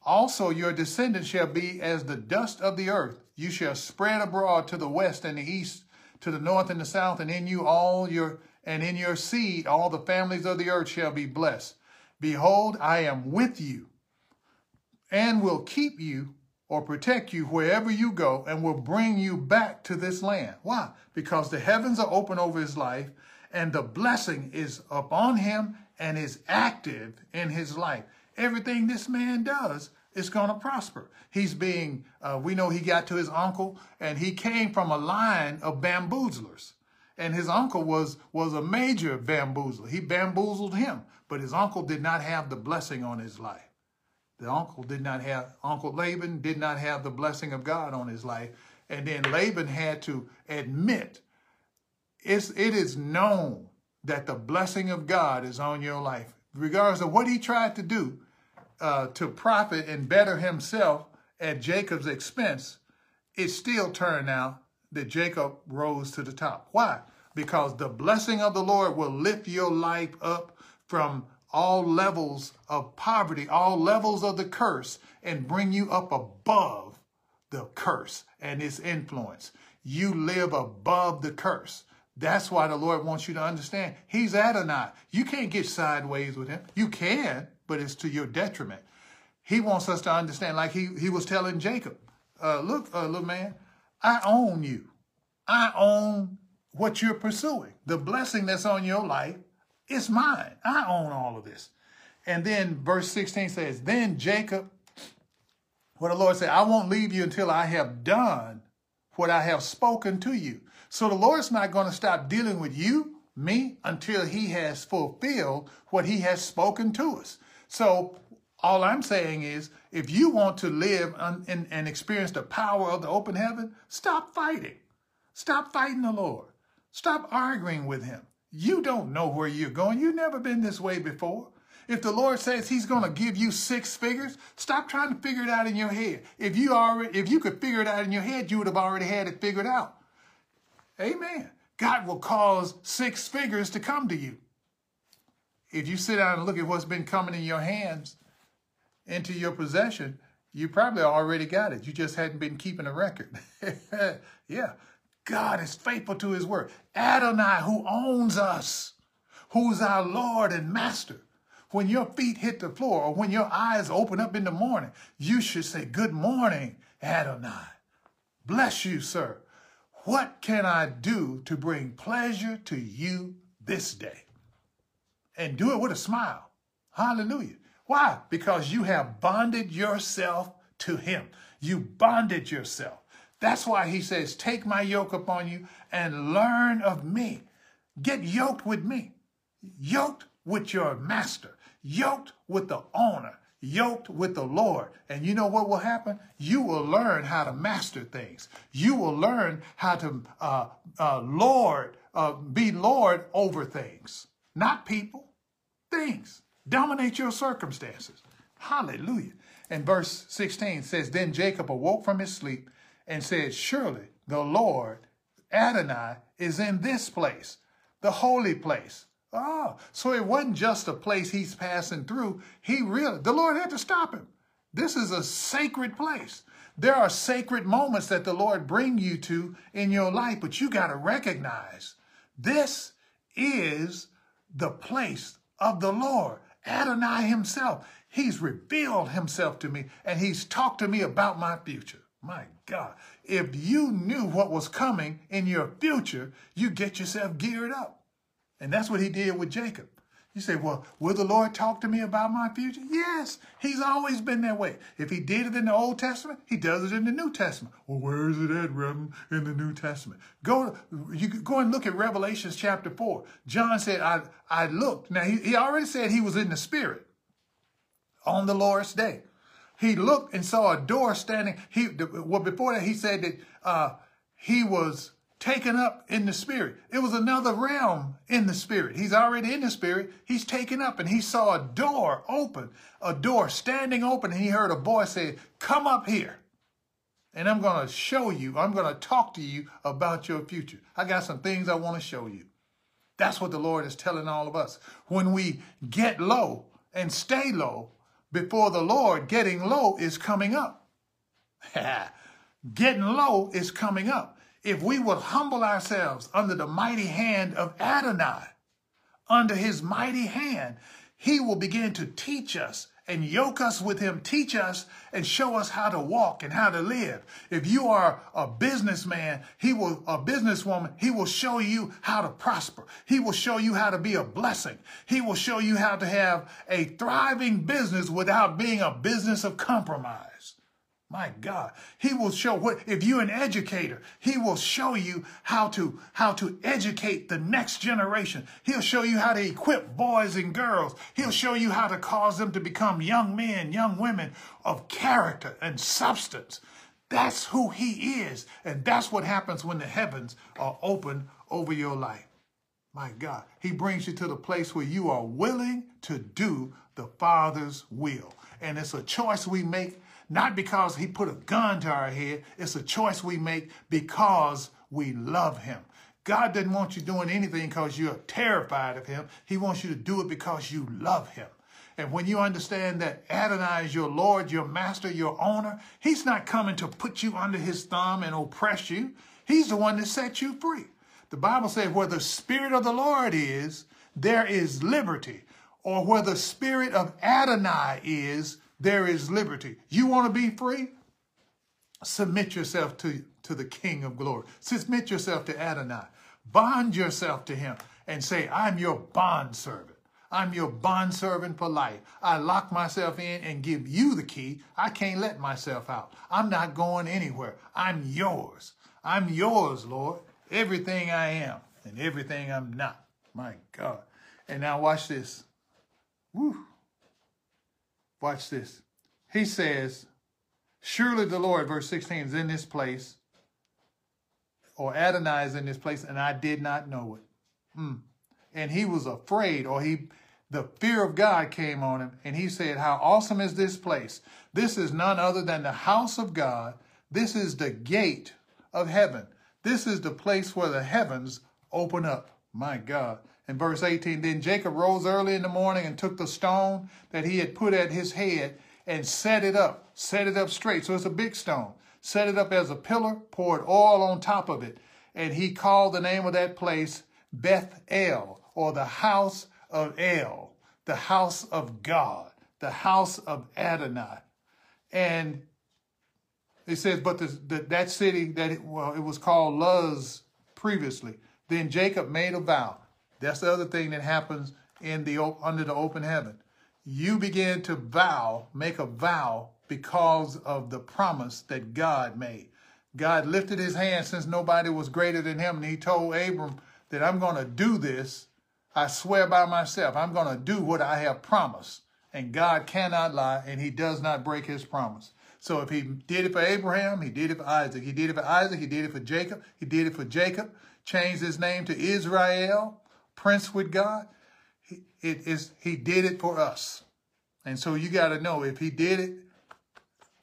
Also, your descendants shall be as the dust of the earth. You shall spread abroad to the west and the east, to the north and the south, and in you all your and in your seed all the families of the earth shall be blessed. Behold, I am with you, and will keep you or protect you wherever you go, and will bring you back to this land. Why? Because the heavens are open over his life, and the blessing is upon him and is active in his life everything this man does is going to prosper. He's being, uh, we know he got to his uncle and he came from a line of bamboozlers. And his uncle was, was a major bamboozler. He bamboozled him, but his uncle did not have the blessing on his life. The uncle did not have, Uncle Laban did not have the blessing of God on his life. And then Laban had to admit, it's, it is known that the blessing of God is on your life regardless of what he tried to do uh, to profit and better himself at Jacob's expense, it still turned out that Jacob rose to the top. Why? Because the blessing of the Lord will lift your life up from all levels of poverty, all levels of the curse, and bring you up above the curse and its influence. You live above the curse. That's why the Lord wants you to understand. He's Adonai. You can't get sideways with him. You can, but it's to your detriment. He wants us to understand, like he, he was telling Jacob, uh, look, uh, little man, I own you. I own what you're pursuing. The blessing that's on your life is mine. I own all of this. And then verse 16 says, Then Jacob, what the Lord said, I won't leave you until I have done what I have spoken to you. So the Lord's not going to stop dealing with you, me, until he has fulfilled what he has spoken to us. So all I'm saying is, if you want to live and, experience the power of the open heaven, stop fighting. Stop fighting the Lord. Stop arguing with him. You don't know where you're going. You've never been this way before. If the Lord says he's going to give you six figures, stop trying to figure it out in your head. If you already if you could figure it out in your head, you would have already had it figured out. Amen. God will cause six figures to come to you. If you sit down and look at what's been coming in your hands into your possession, you probably already got it. You just hadn't been keeping a record. yeah. God is faithful to his word. Adonai, who owns us, who's our Lord and Master. When your feet hit the floor or when your eyes open up in the morning, you should say, Good morning, Adonai. Bless you, sir. What can I do to bring pleasure to you this day? And do it with a smile. Hallelujah. Why? Because you have bonded yourself to him. You bonded yourself. That's why he says, take my yoke upon you and learn of me. Get yoked with me. Yoked with your master. Yoked with the owner yoked with the Lord. And you know what will happen? You will learn how to master things. You will learn how to uh, uh, Lord, uh, be Lord over things, not people, things. Dominate your circumstances. Hallelujah. And verse 16 says, Then Jacob awoke from his sleep and said, Surely the Lord, Adonai, is in this place, the holy place Oh, so it wasn't just a place he's passing through. He really, the Lord had to stop him. This is a sacred place. There are sacred moments that the Lord bring you to in your life, but you got to recognize this is the place of the Lord. Adonai himself, he's revealed himself to me and he's talked to me about my future. My God, if you knew what was coming in your future, you get yourself geared up. And that's what he did with Jacob. You say, well, will the Lord talk to me about my future? Yes, he's always been that way. If he did it in the Old Testament, he does it in the New Testament. Well, where is it at, Reverend, in the New Testament? Go, you go and look at Revelations chapter 4. John said, I, I looked. Now, he, he already said he was in the Spirit on the Lord's day. He looked and saw a door standing. He Well, before that, he said that uh, he was taken up in the spirit. It was another realm in the spirit. He's already in the spirit. He's taken up and he saw a door open, a door standing open. And he heard a voice say, come up here. And I'm going to show you, I'm going to talk to you about your future. I got some things I want to show you. That's what the Lord is telling all of us. When we get low and stay low before the Lord, getting low is coming up. getting low is coming up if we will humble ourselves under the mighty hand of Adonai, under his mighty hand, he will begin to teach us and yoke us with him, teach us and show us how to walk and how to live. If you are a businessman, he will, a businesswoman, he will show you how to prosper. He will show you how to be a blessing. He will show you how to have a thriving business without being a business of compromise. My God, he will show what, if you're an educator, he will show you how to, how to educate the next generation. He'll show you how to equip boys and girls. He'll show you how to cause them to become young men, young women of character and substance. That's who he is. And that's what happens when the heavens are open over your life. My God, he brings you to the place where you are willing to do the Father's will. And it's a choice we make not because he put a gun to our head. It's a choice we make because we love him. God doesn't want you doing anything because you're terrified of him. He wants you to do it because you love him. And when you understand that Adonai is your Lord, your master, your owner, he's not coming to put you under his thumb and oppress you. He's the one that set you free. The Bible says where the Spirit of the Lord is, there is liberty. Or where the Spirit of Adonai is, there is liberty. You want to be free? Submit yourself to, to the King of glory. Submit yourself to Adonai. Bond yourself to him and say, I'm your bond servant. I'm your bond servant for life. I lock myself in and give you the key. I can't let myself out. I'm not going anywhere. I'm yours. I'm yours, Lord. Everything I am and everything I'm not. My God. And now watch this. Woo. Watch this. He says, Surely the Lord, verse 16, is in this place, or Adonai is in this place, and I did not know it. Mm. And he was afraid, or he the fear of God came on him, and he said, How awesome is this place! This is none other than the house of God. This is the gate of heaven. This is the place where the heavens open up. My God. In verse 18, then Jacob rose early in the morning and took the stone that he had put at his head and set it up, set it up straight. So it's a big stone. Set it up as a pillar, poured oil on top of it. And he called the name of that place Beth El, or the house of El, the house of God, the house of Adonai. And it says, but the, the, that city that it, well, it was called Luz previously. Then Jacob made a vow. That's the other thing that happens in the under the open heaven. You begin to vow, make a vow because of the promise that God made. God lifted his hand since nobody was greater than him, and he told Abram that I'm going to do this. I swear by myself, I'm going to do what I have promised. And God cannot lie, and he does not break his promise. So if he did it for Abraham, he did it for Isaac. He did it for Isaac, he did it for Jacob, he did it for Jacob, changed his name to Israel, prince with God, it is, he did it for us. And so you got to know if he did it,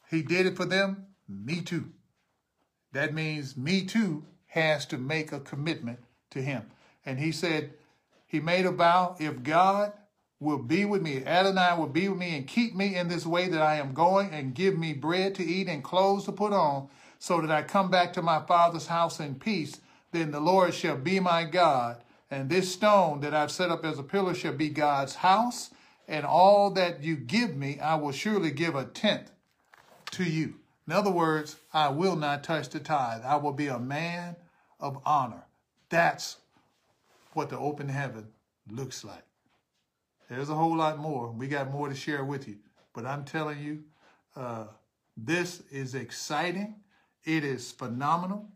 he did it for them, me too. That means me too has to make a commitment to him. And he said, he made a vow, if God will be with me, Adonai will be with me and keep me in this way that I am going and give me bread to eat and clothes to put on so that I come back to my father's house in peace, then the Lord shall be my God and this stone that I've set up as a pillar shall be God's house, and all that you give me, I will surely give a tenth to you. In other words, I will not touch the tithe. I will be a man of honor. That's what the open heaven looks like. There's a whole lot more. We got more to share with you. But I'm telling you, uh, this is exciting. It is phenomenal.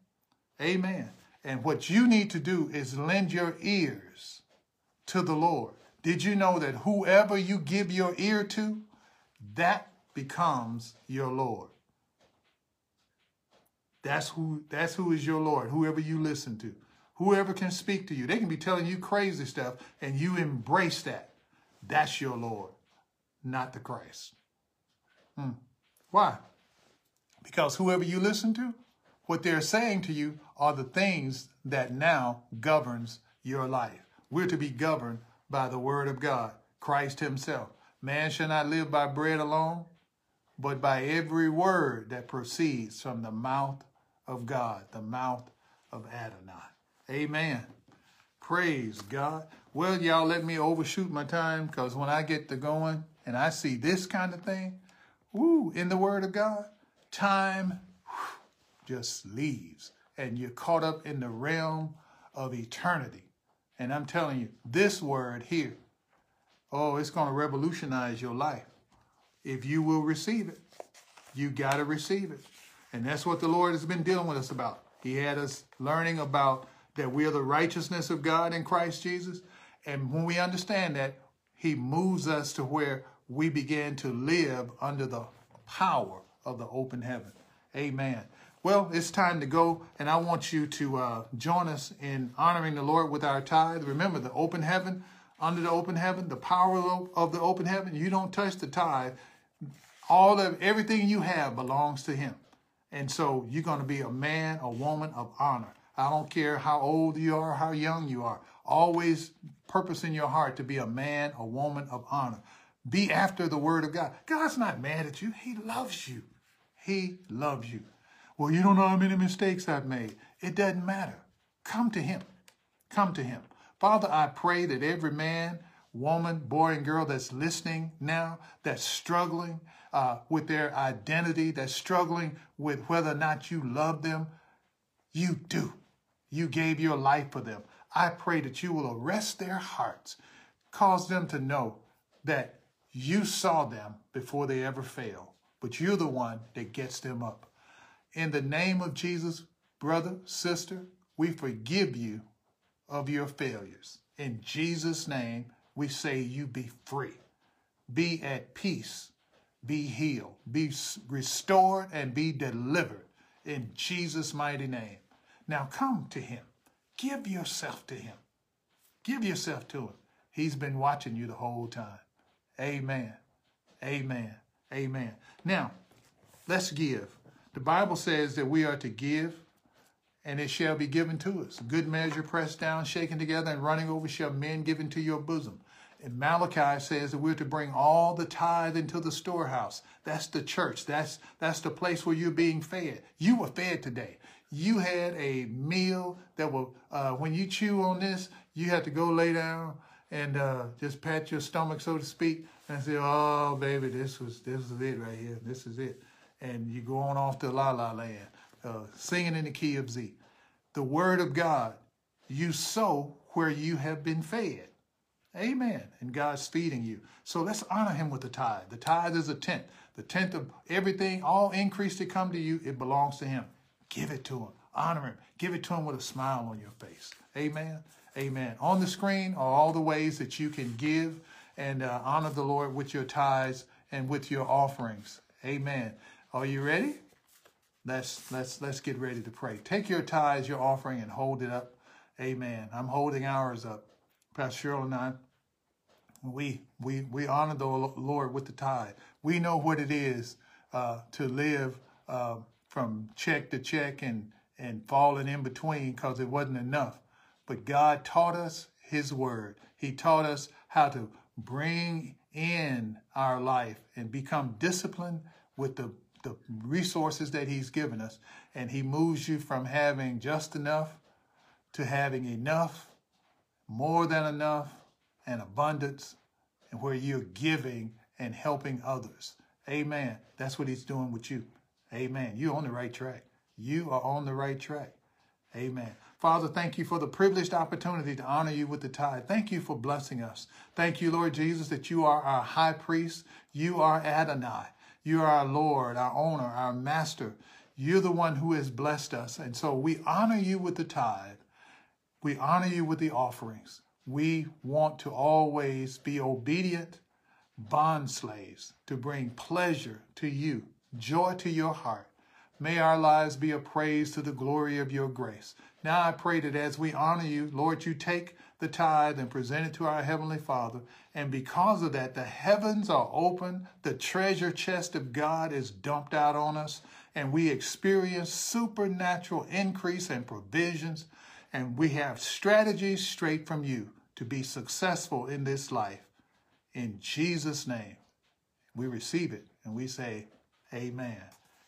Amen. And what you need to do is lend your ears to the Lord. Did you know that whoever you give your ear to, that becomes your Lord? That's who that's who is your Lord, whoever you listen to. Whoever can speak to you. They can be telling you crazy stuff and you embrace that. That's your Lord, not the Christ. Hmm. Why? Because whoever you listen to, what they're saying to you are the things that now governs your life. We're to be governed by the word of God, Christ himself. Man shall not live by bread alone, but by every word that proceeds from the mouth of God, the mouth of Adonai. Amen. Praise God. Well, y'all let me overshoot my time because when I get to going and I see this kind of thing, woo, in the Word of God, time whew, just leaves and you're caught up in the realm of eternity. And I'm telling you, this word here, oh, it's going to revolutionize your life. If you will receive it, you got to receive it. And that's what the Lord has been dealing with us about. He had us learning about that we are the righteousness of God in Christ Jesus. And when we understand that, he moves us to where we begin to live under the power of the open heaven. Amen. Well, it's time to go, and I want you to uh, join us in honoring the Lord with our tithe. Remember, the open heaven, under the open heaven, the power of the open heaven, you don't touch the tithe. All of everything you have belongs to him. And so you're going to be a man, a woman of honor. I don't care how old you are, how young you are. Always purpose in your heart to be a man, a woman of honor. Be after the word of God. God's not mad at you. He loves you. He loves you. Well, you don't know how many mistakes I've made. It doesn't matter. Come to him. Come to him. Father, I pray that every man, woman, boy, and girl that's listening now, that's struggling, uh, with their identity, that's struggling with whether or not you love them, you do. You gave your life for them. I pray that you will arrest their hearts, cause them to know that you saw them before they ever fail, but you're the one that gets them up. In the name of Jesus, brother, sister, we forgive you of your failures. In Jesus' name, we say you be free, be at peace, be healed, be restored, and be delivered in Jesus' mighty name. Now come to him. Give yourself to him. Give yourself to him. He's been watching you the whole time. Amen. Amen. Amen. Now, let's give. The Bible says that we are to give and it shall be given to us. Good measure, pressed down, shaken together, and running over shall men give into your bosom. And Malachi says that we're to bring all the tithe into the storehouse. That's the church. That's that's the place where you're being fed. You were fed today. You had a meal that will, uh, when you chew on this, you have to go lay down and uh, just pat your stomach, so to speak, and say, "Oh, baby, this was this is it right here. This is it." And you go on off to la la land, uh, singing in the key of Z. The Word of God, you sow where you have been fed. Amen. And God's feeding you. So let's honor him with the tithe. The tithe is a tenth. The tenth of everything, all increase that come to you, it belongs to him. Give it to him. Honor him. Give it to him with a smile on your face. Amen. Amen. On the screen are all the ways that you can give and uh, honor the Lord with your tithes and with your offerings. Amen. Are you ready? Let's let's let's get ready to pray. Take your tithes, your offering, and hold it up. Amen. I'm holding ours up. Pastor Cheryl and I, we, we, we honor the Lord with the tithe. We know what it is uh, to live uh, from check to check and, and falling in between because it wasn't enough. But God taught us his word. He taught us how to bring in our life and become disciplined with the, the resources that he's given us. And he moves you from having just enough to having enough more than enough and abundance, and where you're giving and helping others. Amen. That's what he's doing with you. Amen. You're on the right track. You are on the right track. Amen. Father, thank you for the privileged opportunity to honor you with the tithe. Thank you for blessing us. Thank you, Lord Jesus, that you are our high priest. You are Adonai. You are our Lord, our owner, our master. You're the one who has blessed us. And so we honor you with the tithe. We honor you with the offerings. We want to always be obedient bond slaves to bring pleasure to you, joy to your heart. May our lives be a praise to the glory of your grace. Now I pray that as we honor you, Lord, you take the tithe and present it to our Heavenly Father. And because of that, the heavens are open, the treasure chest of God is dumped out on us, and we experience supernatural increase and provisions, and we have strategies straight from you to be successful in this life. In Jesus' name, we receive it and we say, Amen.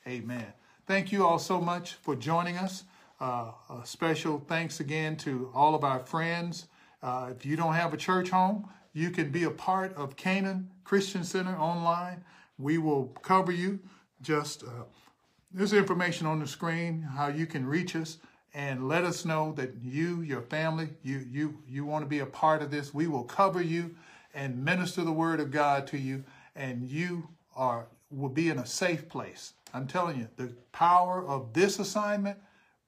Amen. Thank you all so much for joining us. Uh, a special thanks again to all of our friends. Uh, if you don't have a church home, you can be a part of Canaan Christian Center online. We will cover you. Just uh, there's information on the screen how you can reach us and let us know that you, your family, you you you want to be a part of this. We will cover you and minister the word of God to you, and you are will be in a safe place. I'm telling you, the power of this assignment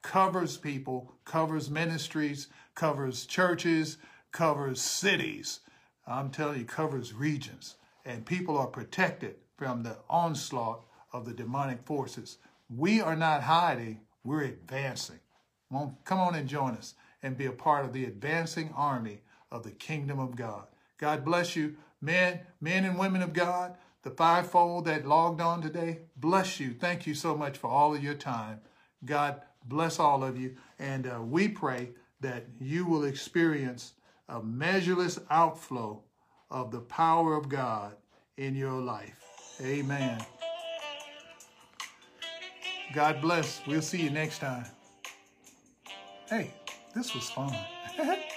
covers people, covers ministries, covers churches, covers cities. I'm telling you, covers regions. And people are protected from the onslaught of the demonic forces. We are not hiding, we're advancing. Come on and join us and be a part of the advancing army of the kingdom of God. God bless you, men, men and women of God the fivefold that logged on today, bless you. Thank you so much for all of your time. God bless all of you. And uh, we pray that you will experience a measureless outflow of the power of God in your life. Amen. God bless. We'll see you next time. Hey, this was fun.